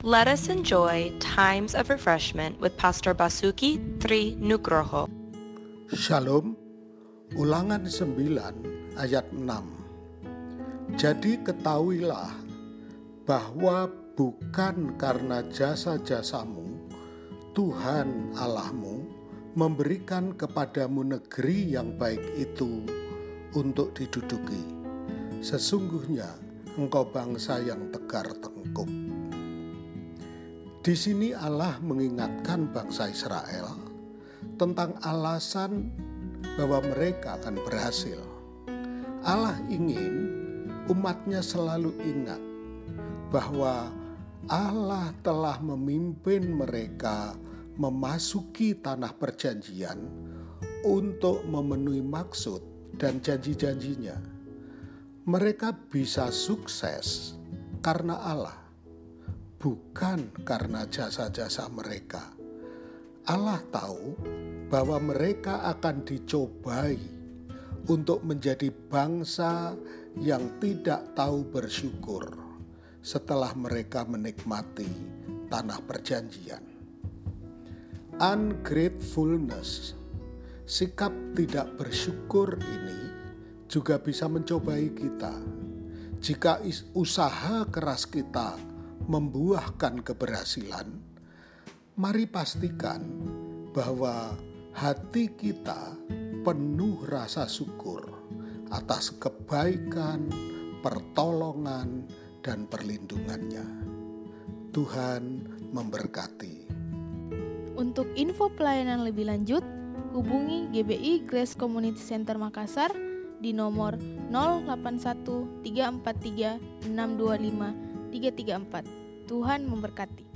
Let us enjoy times of refreshment with Pastor Basuki Tri Nugroho. Shalom, ulangan 9 ayat 6. Jadi ketahuilah bahwa bukan karena jasa-jasamu Tuhan Allahmu memberikan kepadamu negeri yang baik itu untuk diduduki. Sesungguhnya engkau bangsa yang tegar tengkuk. Di sini Allah mengingatkan bangsa Israel tentang alasan bahwa mereka akan berhasil. Allah ingin umatnya selalu ingat bahwa Allah telah memimpin mereka memasuki tanah perjanjian untuk memenuhi maksud dan janji-janjinya. Mereka bisa sukses karena Allah bukan karena jasa-jasa mereka. Allah tahu bahwa mereka akan dicobai untuk menjadi bangsa yang tidak tahu bersyukur setelah mereka menikmati tanah perjanjian. Ungratefulness, sikap tidak bersyukur ini juga bisa mencobai kita. Jika usaha keras kita membuahkan keberhasilan, mari pastikan bahwa hati kita penuh rasa syukur atas kebaikan, pertolongan, dan perlindungannya. Tuhan memberkati. Untuk info pelayanan lebih lanjut, hubungi GBI Grace Community Center Makassar di nomor 081 343 625 334. Tuhan memberkati.